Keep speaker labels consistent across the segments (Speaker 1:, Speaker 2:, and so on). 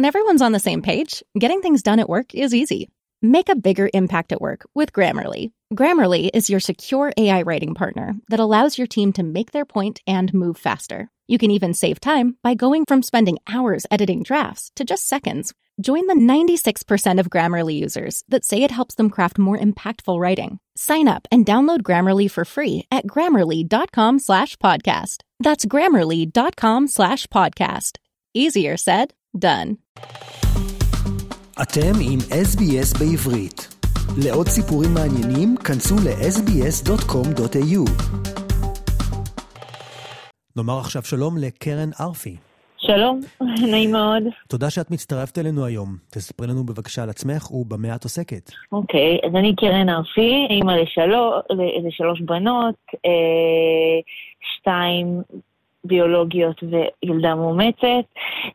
Speaker 1: When everyone's on the same page, getting things done at work is easy. Make a bigger impact at work with Grammarly. Grammarly is your secure AI writing partner that allows your team to make their point and move faster. You can even save time by going from spending hours editing drafts to just seconds. Join the 96% of Grammarly users that say it helps them craft more impactful writing. Sign up and download Grammarly for free at grammarly.com slash podcast. That's grammarly.com slash podcast. Easier said, done.
Speaker 2: אתם עם SBS בעברית. לעוד סיפורים מעניינים, כנסו ל-sbs.com.au.
Speaker 3: נאמר עכשיו שלום לקרן ארפי.
Speaker 4: שלום, נעים מאוד.
Speaker 3: תודה שאת מצטרפת אלינו היום. תספרי לנו בבקשה על עצמך ובמה את עוסקת.
Speaker 4: אוקיי, אז אני קרן ארפי, אימא לשלוש, לשלוש בנות, אה, שתיים ביולוגיות וילדה מאומצת,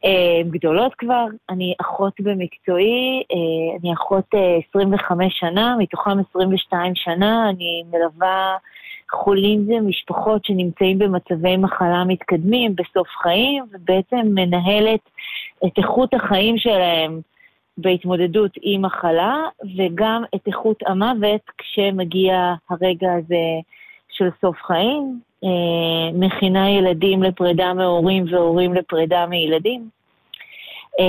Speaker 4: אה, גדולות כבר. אני אחות במקצועי, אה, אני אחות 25 שנה, מתוכם 22 שנה, אני מלווה חולים ומשפחות שנמצאים במצבי מחלה מתקדמים בסוף חיים, ובעצם מנהלת את איכות החיים שלהם בהתמודדות עם מחלה, וגם את איכות המוות כשמגיע הרגע הזה של סוף חיים. אה, מכינה ילדים לפרידה מהורים והורים לפרידה מילדים. אה,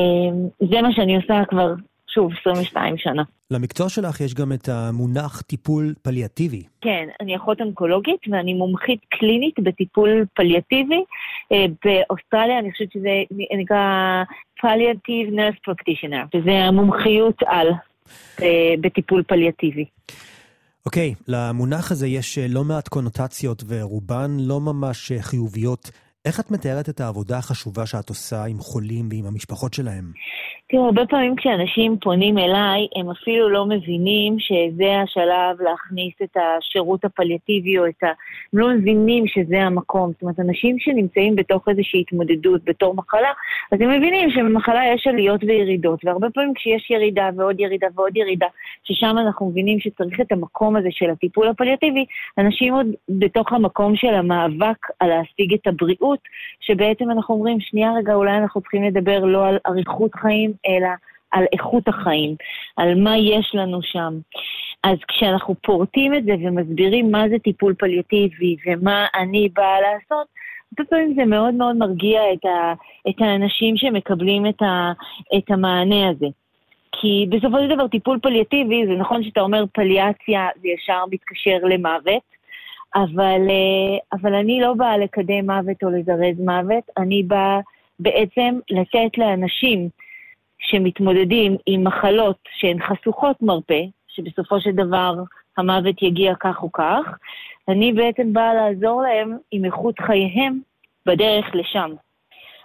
Speaker 4: זה מה שאני עושה כבר, שוב, 22 שנה.
Speaker 3: למקצוע שלך יש גם את המונח טיפול פליאטיבי.
Speaker 4: כן, אני אחות אונקולוגית ואני מומחית קלינית בטיפול פליאטיבי. אה, באוסטרליה אני חושבת שזה נקרא פליאטיב נרס פרקטישנר, שזה המומחיות על בטיפול פליאטיבי.
Speaker 3: אוקיי, okay, למונח הזה יש לא מעט קונוטציות ורובן לא ממש חיוביות. איך את מתארת את העבודה החשובה שאת עושה עם חולים ועם המשפחות שלהם?
Speaker 4: תראו, הרבה פעמים כשאנשים פונים אליי, הם אפילו לא מבינים שזה השלב להכניס את השירות הפליאטיבי או את ה... הם לא מבינים שזה המקום. זאת אומרת, אנשים שנמצאים בתוך איזושהי התמודדות בתור מחלה, אז הם מבינים שבמחלה יש עליות וירידות, והרבה פעמים כשיש ירידה ועוד ירידה ועוד ירידה, ששם אנחנו מבינים שצריך את המקום הזה של הטיפול הפליאטיבי, אנשים עוד בתוך המקום של המאבק על להשיג את הבריאות, שבעצם אנחנו אומרים, שנייה רגע, אולי אנחנו צריכים לדבר לא על אריכות חיים, אלא על איכות החיים, על מה יש לנו שם. אז כשאנחנו פורטים את זה ומסבירים מה זה טיפול פליאטיבי ומה אני באה לעשות, הרבה פעמים זה מאוד מאוד מרגיע את, ה, את האנשים שמקבלים את, ה, את המענה הזה. כי בסופו של דבר טיפול פליאטיבי, זה נכון שאתה אומר פליאציה, זה ישר מתקשר למוות, אבל, אה, אבל אני לא באה לקדם מוות או לזרז מוות, אני באה בעצם לתת לאנשים שמתמודדים עם מחלות שהן חשוכות מרפא, שבסופו של דבר המוות יגיע כך או כך, אני בעצם באה לעזור להם עם איכות חייהם בדרך לשם.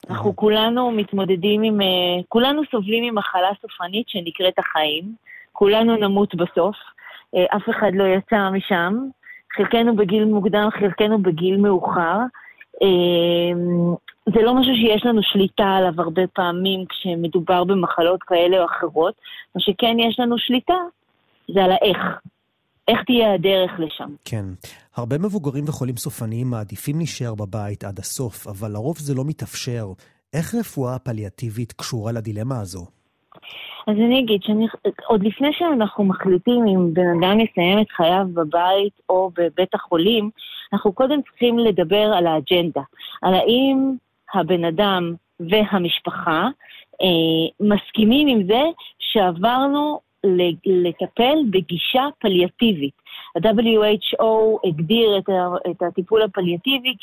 Speaker 4: אנחנו כולנו מתמודדים עם, אה, כולנו סובלים ממחלה סופנית שנקראת החיים, כולנו נמות בסוף, אה, אף אחד לא יצא משם, חלקנו בגיל מוקדם, חלקנו בגיל מאוחר. זה לא משהו שיש לנו שליטה עליו הרבה פעמים כשמדובר במחלות כאלה או אחרות. מה שכן יש לנו שליטה זה על האיך. איך תהיה הדרך לשם.
Speaker 3: כן. הרבה מבוגרים וחולים סופניים מעדיפים להישאר בבית עד הסוף, אבל לרוב זה לא מתאפשר. איך רפואה פליאטיבית קשורה לדילמה הזו?
Speaker 4: אז אני אגיד שעוד לפני שאנחנו מחליטים אם בן אדם יסיים את חייו בבית או בבית החולים, אנחנו קודם צריכים לדבר על האג'נדה. על האם הבן אדם והמשפחה אה, מסכימים עם זה שעברנו לטפל בגישה פליאטיבית. ה-WHO הגדיר את, את הטיפול הפליאטיבי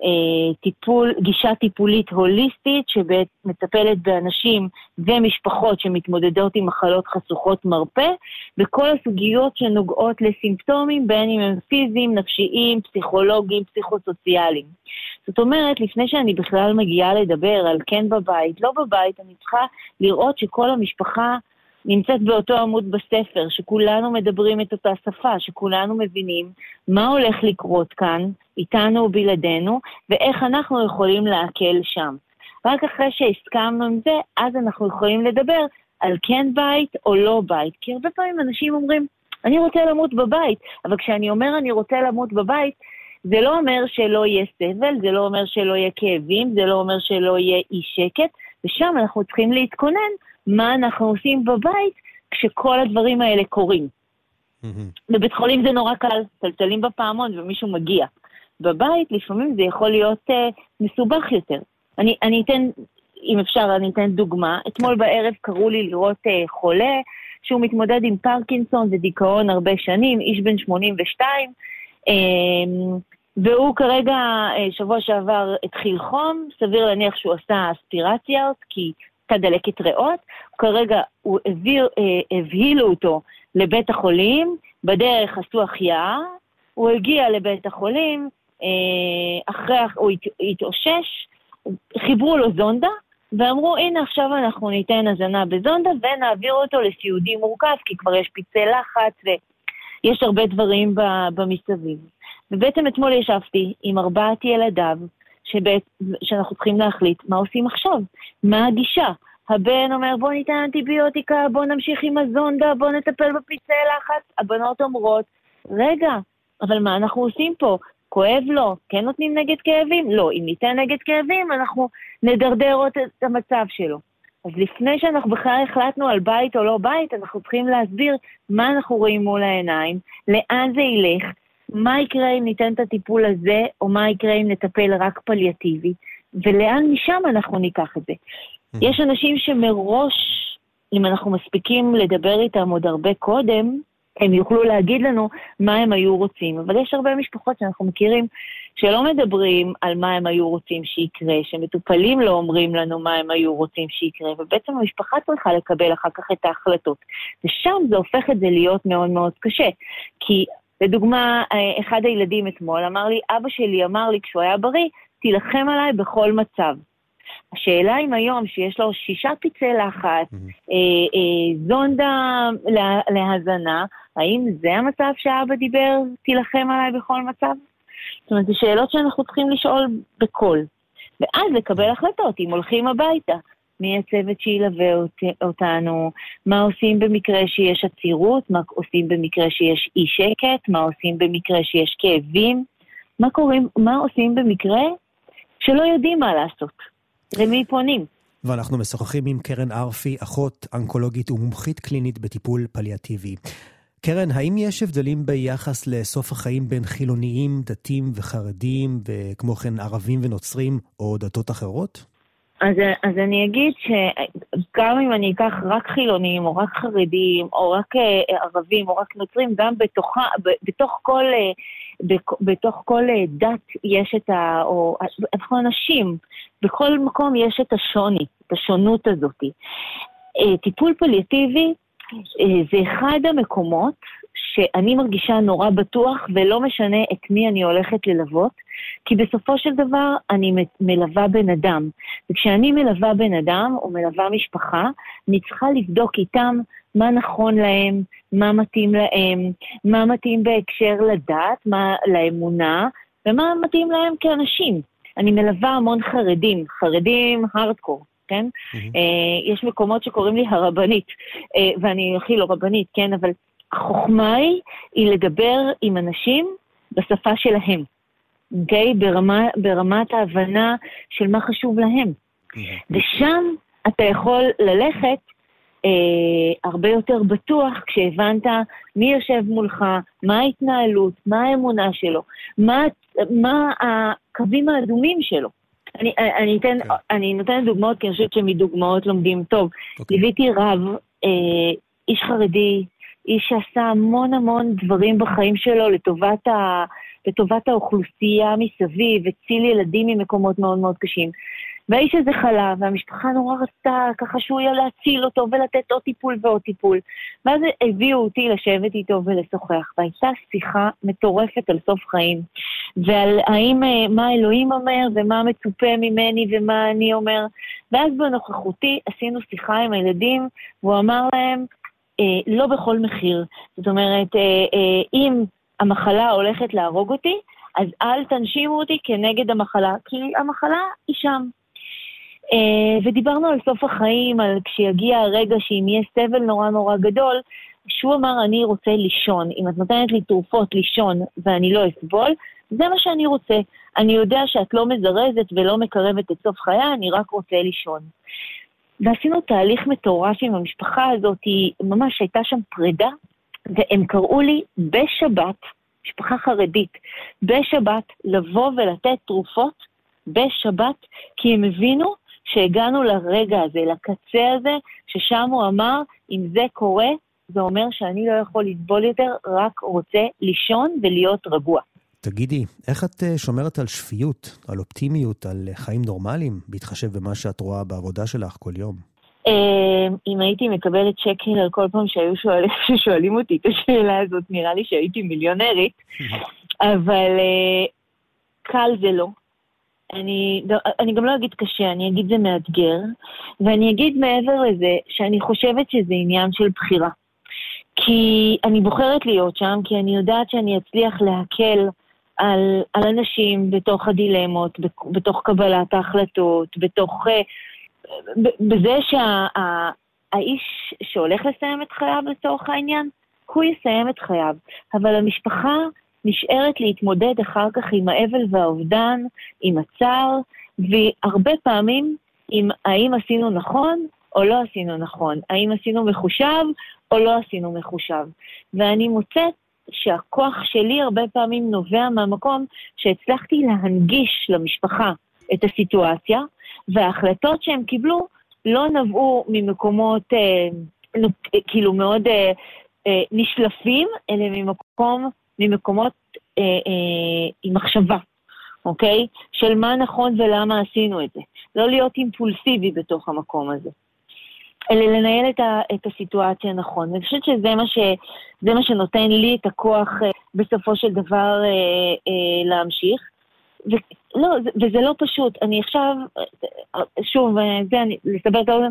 Speaker 4: כטיפול, גישה טיפולית הוליסטית שמטפלת באנשים ומשפחות שמתמודדות עם מחלות חשוכות מרפא, בכל הסוגיות שנוגעות לסימפטומים, בין אם הם פיזיים, נפשיים, פסיכולוגיים, פסיכוסוציאליים. זאת אומרת, לפני שאני בכלל מגיעה לדבר על כן בבית, לא בבית, אני צריכה לראות שכל המשפחה נמצאת באותו עמוד בספר, שכולנו מדברים את אותה שפה, שכולנו מבינים מה הולך לקרות כאן, איתנו או בלעדינו, ואיך אנחנו יכולים להקל שם. רק אחרי שהסכמנו עם זה, אז אנחנו יכולים לדבר על כן בית או לא בית. כי הרבה פעמים אנשים אומרים, אני רוצה למות בבית, אבל כשאני אומר אני רוצה למות בבית, זה לא אומר שלא יהיה סבל, זה לא אומר שלא יהיה כאבים, זה לא אומר שלא יהיה אי שקט, ושם אנחנו צריכים להתכונן מה אנחנו עושים בבית כשכל הדברים האלה קורים. בבית חולים זה נורא קל, טלטלים בפעמון ומישהו מגיע. בבית לפעמים זה יכול להיות uh, מסובך יותר. אני, אני אתן, אם אפשר, אני אתן דוגמה. אתמול בערב קראו לי לראות uh, חולה שהוא מתמודד עם פרקינסון ודיכאון הרבה שנים, איש בן 82, um, והוא כרגע, uh, שבוע שעבר התחיל חום, סביר להניח שהוא עשה אספירציות, כי הייתה דלקת ריאות, כרגע הוא הבהיר, uh, הבהילו אותו לבית החולים, בדרך עשו החייאה, הוא הגיע לבית החולים, אה, אחרי, הוא התאושש, חיברו לו זונדה, ואמרו, הנה עכשיו אנחנו ניתן הזנה בזונדה ונעביר אותו לסיעודי מורכב, כי כבר יש פצעי לחץ ויש הרבה דברים במסביב. ובעצם אתמול ישבתי עם ארבעת ילדיו, שבאת, שאנחנו צריכים להחליט מה עושים עכשיו, מה הגישה. הבן אומר, בוא ניתן אנטיביוטיקה, בוא נמשיך עם הזונדה, בוא נטפל בפצעי לחץ. הבנות אומרות, רגע, אבל מה אנחנו עושים פה? כואב לו, כן נותנים נגד כאבים? לא. אם ניתן נגד כאבים, אנחנו נדרדר את המצב שלו. אז לפני שאנחנו בכלל החלטנו על בית או לא בית, אנחנו צריכים להסביר מה אנחנו רואים מול העיניים, לאן זה ילך, מה יקרה אם ניתן את הטיפול הזה, או מה יקרה אם נטפל רק פליאטיבי, ולאן משם אנחנו ניקח את זה. יש אנשים שמראש, אם אנחנו מספיקים לדבר איתם עוד הרבה קודם, הם יוכלו להגיד לנו מה הם היו רוצים. אבל יש הרבה משפחות שאנחנו מכירים שלא מדברים על מה הם היו רוצים שיקרה, שמטופלים לא אומרים לנו מה הם היו רוצים שיקרה, ובעצם המשפחה צריכה לקבל אחר כך את ההחלטות. ושם זה הופך את זה להיות מאוד מאוד קשה. כי לדוגמה, אה, אחד הילדים אתמול אמר לי, אבא שלי אמר לי כשהוא היה בריא, תילחם עליי בכל מצב. השאלה אם היום, שיש לו שישה פצעי לחץ, mm-hmm. אה, אה, זונדה לה, להזנה, האם זה המצב שאבא דיבר, תילחם עליי בכל מצב? זאת אומרת, זה שאלות שאנחנו צריכים לשאול בקול. ואז לקבל החלטות, אם הולכים הביתה, מי הצוות שילווה אותנו, מה עושים במקרה שיש עצירות, מה עושים במקרה שיש אי שקט, מה עושים במקרה שיש כאבים, מה, קוראים, מה עושים במקרה שלא יודעים מה לעשות. למי פונים?
Speaker 3: ואנחנו משוחחים עם קרן ארפי, אחות אנקולוגית ומומחית קלינית בטיפול פליאטיבי. קרן, האם יש הבדלים ביחס לסוף החיים בין חילוניים, דתיים וחרדים, וכמו כן ערבים ונוצרים, או דתות אחרות?
Speaker 4: אז, אז אני אגיד שגם אם אני אקח רק חילונים, או רק חרדים, או רק אה, ערבים, או רק נוצרים, גם בתוכה, בתוך כל אה, בתוך כל אה, דת יש את ה... או אנחנו אנשים, בכל מקום יש את השוני, את השונות הזאת. טיפול פליאטיבי זה אחד המקומות שאני מרגישה נורא בטוח ולא משנה את מי אני הולכת ללוות, כי בסופו של דבר אני מלווה בן אדם. וכשאני מלווה בן אדם או מלווה משפחה, אני צריכה לבדוק איתם מה נכון להם, מה מתאים להם, מה מתאים בהקשר לדת, מה לאמונה, ומה מתאים להם כאנשים. אני מלווה המון חרדים, חרדים הארדקור, כן? Mm-hmm. יש מקומות שקוראים לי הרבנית, אה, ואני הכי לא רבנית, כן? אבל החוכמה היא, היא לדבר עם אנשים בשפה שלהם, אוקיי? ברמה, ברמת ההבנה של מה חשוב להם. ושם אתה יכול ללכת אה, הרבה יותר בטוח כשהבנת מי יושב מולך, מה ההתנהלות, מה האמונה שלו, מה, מה הקווים האדומים שלו. אני, אני, אתן, okay. כן. אני נותנת דוגמאות, כי אני חושבת שמדוגמאות לומדים טוב. Okay. אוקיי. ליוויתי רב, אה, איש חרדי, איש שעשה המון המון דברים בחיים שלו לטובת, ה, לטובת האוכלוסייה מסביב, הציל ילדים ממקומות מאוד מאוד קשים. והאיש הזה חלה, והמשפחה נורא רצתה ככה שהוא יהיה להציל אותו ולתת עוד טיפול ועוד טיפול. ואז הביאו אותי לשבת איתו ולשוחח, והייתה שיחה מטורפת על סוף חיים, ועל האם, אה, מה אלוהים אומר ומה מצופה ממני ומה אני אומר. ואז בנוכחותי עשינו שיחה עם הילדים, והוא אמר להם, לא בכל מחיר. זאת אומרת, אה, אה, אם המחלה הולכת להרוג אותי, אז אל תנשימו אותי כנגד המחלה, כי המחלה היא שם. Uh, ודיברנו על סוף החיים, על כשיגיע הרגע שאם יהיה סבל נורא נורא גדול, שהוא אמר, אני רוצה לישון. אם את נותנת לי תרופות לישון ואני לא אסבול, זה מה שאני רוצה. אני יודע שאת לא מזרזת ולא מקרבת את סוף חיי, אני רק רוצה לישון. ועשינו תהליך מטורף עם המשפחה הזאת, היא ממש הייתה שם פרידה, והם קראו לי בשבת, משפחה חרדית, בשבת לבוא ולתת תרופות בשבת, כי הם הבינו שהגענו לרגע הזה, לקצה הזה, ששם הוא אמר, אם זה קורה, זה אומר שאני לא יכול לסבול יותר, רק רוצה לישון ולהיות רגוע.
Speaker 3: תגידי, איך את אה, שומרת על שפיות, על אופטימיות, על חיים נורמליים, בהתחשב במה שאת רואה בעבודה שלך כל יום?
Speaker 4: אה, אם הייתי מקבלת שקל על כל פעם שהיו שואלים, ששואלים אותי את השאלה הזאת, נראה לי שהייתי מיליונרית, אבל אה, קל זה לא. אני, אני גם לא אגיד קשה, אני אגיד זה מאתגר, ואני אגיד מעבר לזה שאני חושבת שזה עניין של בחירה. כי אני בוחרת להיות שם, כי אני יודעת שאני אצליח להקל על, על אנשים בתוך הדילמות, בתוך קבלת ההחלטות, בתוך... אה, בזה שהאיש שה, שהולך לסיים את חייו לצורך העניין, הוא יסיים את חייו. אבל המשפחה נשארת להתמודד אחר כך עם האבל והאובדן, עם הצער, והרבה פעמים עם האם עשינו נכון או לא עשינו נכון, האם עשינו מחושב או לא עשינו מחושב. ואני מוצאת שהכוח שלי הרבה פעמים נובע מהמקום שהצלחתי להנגיש למשפחה את הסיטואציה, וההחלטות שהם קיבלו לא נבעו ממקומות אה, כאילו מאוד אה, אה, נשלפים, אלא ממקום, ממקומות אה, אה, עם מחשבה, אוקיי? של מה נכון ולמה עשינו את זה. לא להיות אימפולסיבי בתוך המקום הזה. אלא לנהל את, ה, את הסיטואציה נכון. אני חושבת שזה מה, ש, מה שנותן לי את הכוח אה, בסופו של דבר אה, אה, להמשיך. ולא, וזה לא פשוט. אני עכשיו, אה, שוב, אה, זה, אני, לסבר את האוזן,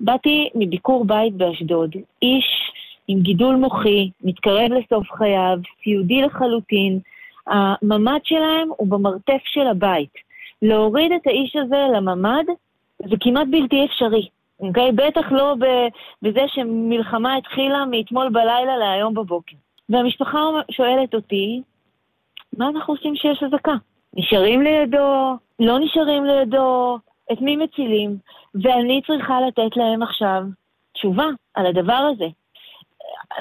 Speaker 4: באתי מביקור בית באשדוד. איש עם גידול מוחי, מתקרב לסוף חייו, סיעודי לחלוטין. הממ"ד שלהם הוא במרתף של הבית. להוריד את האיש הזה לממ"ד זה כמעט בלתי אפשרי. אוקיי? Okay? בטח לא בזה שמלחמה התחילה מאתמול בלילה להיום בבוקר. והמשפחה שואלת אותי, מה אנחנו עושים כשיש אזעקה? נשארים לידו, לא נשארים לידו, את מי מצילים? ואני צריכה לתת להם עכשיו תשובה על הדבר הזה.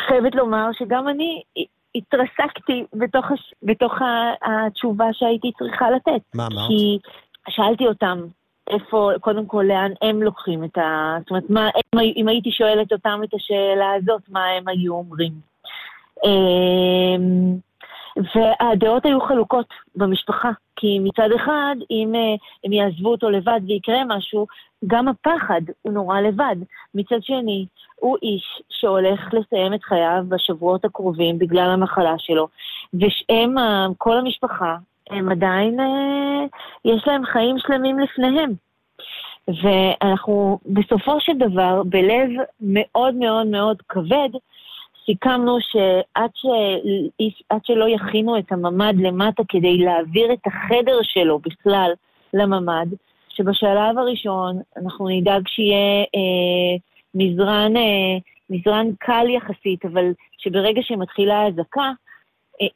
Speaker 4: חייבת לומר שגם אני התרסקתי בתוך, הש... בתוך התשובה שהייתי צריכה לתת.
Speaker 3: מה אמרת?
Speaker 4: כי שאלתי אותם, איפה, קודם כל, לאן הם לוקחים את ה... זאת אומרת, מה, אם, אם הייתי שואלת אותם את השאלה הזאת, מה הם היו אומרים. אמ, והדעות היו חלוקות במשפחה, כי מצד אחד, אם אה, הם יעזבו אותו לבד ויקרה משהו, גם הפחד הוא נורא לבד. מצד שני, הוא איש שהולך לסיים את חייו בשבועות הקרובים בגלל המחלה שלו, ושהם, כל המשפחה, הם עדיין, אה, יש להם חיים שלמים לפניהם. ואנחנו בסופו של דבר, בלב מאוד מאוד מאוד כבד, סיכמנו שעד ש... שלא יכינו את הממ"ד למטה כדי להעביר את החדר שלו בכלל לממ"ד, שבשלב הראשון אנחנו נדאג שיהיה אה, מזרן, אה, מזרן קל יחסית, אבל שברגע שמתחילה האזעקה,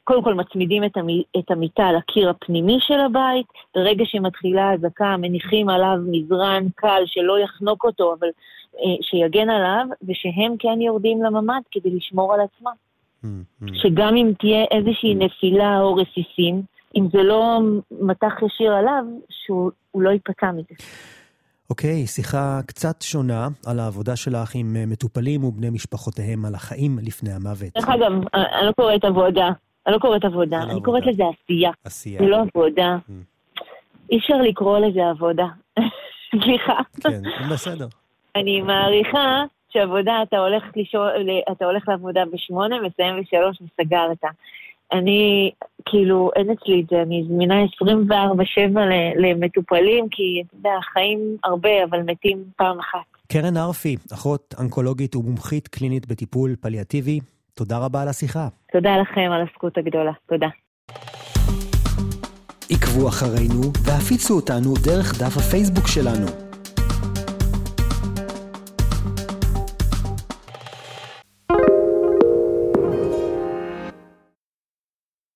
Speaker 4: קודם כל מצמידים את, המ, את המיטה לקיר הפנימי של הבית, ברגע שמתחילה האזעקה מניחים עליו מזרן קל שלא יחנוק אותו, אבל אה, שיגן עליו, ושהם כן יורדים לממ"ד כדי לשמור על עצמם. Mm-hmm. שגם אם תהיה איזושהי נפילה או רסיסים, אם זה לא מטח ישיר עליו, שהוא לא ייפצע מזה.
Speaker 3: אוקיי, okay, שיחה קצת שונה על העבודה שלך עם אה, מטופלים ובני משפחותיהם, על החיים לפני המוות.
Speaker 4: דרך אגב, אני לא קוראת עבודה. אני לא קוראת עבודה, לא אני קוראת לזה עשייה.
Speaker 3: עשייה.
Speaker 4: זה לא עבודה. Mm. אי אפשר לקרוא לזה עבודה. סליחה.
Speaker 3: כן, בסדר.
Speaker 4: אני מעריכה שעבודה, אתה הולך, לשאול, אתה הולך לעבודה בשמונה, מסיים בשלוש וסגרת. אני, כאילו, אין אצלי את זה, אני זמינה 24-7 למטופלים, כי, אתה יודע, חיים הרבה, אבל מתים פעם אחת.
Speaker 3: קרן ארפי, אחות אנקולוגית ומומחית קלינית בטיפול פליאטיבי, תודה רבה על השיחה.
Speaker 4: תודה לכם על הזכות הגדולה, תודה.
Speaker 2: עקבו אחרינו והפיצו אותנו דרך דף הפייסבוק שלנו.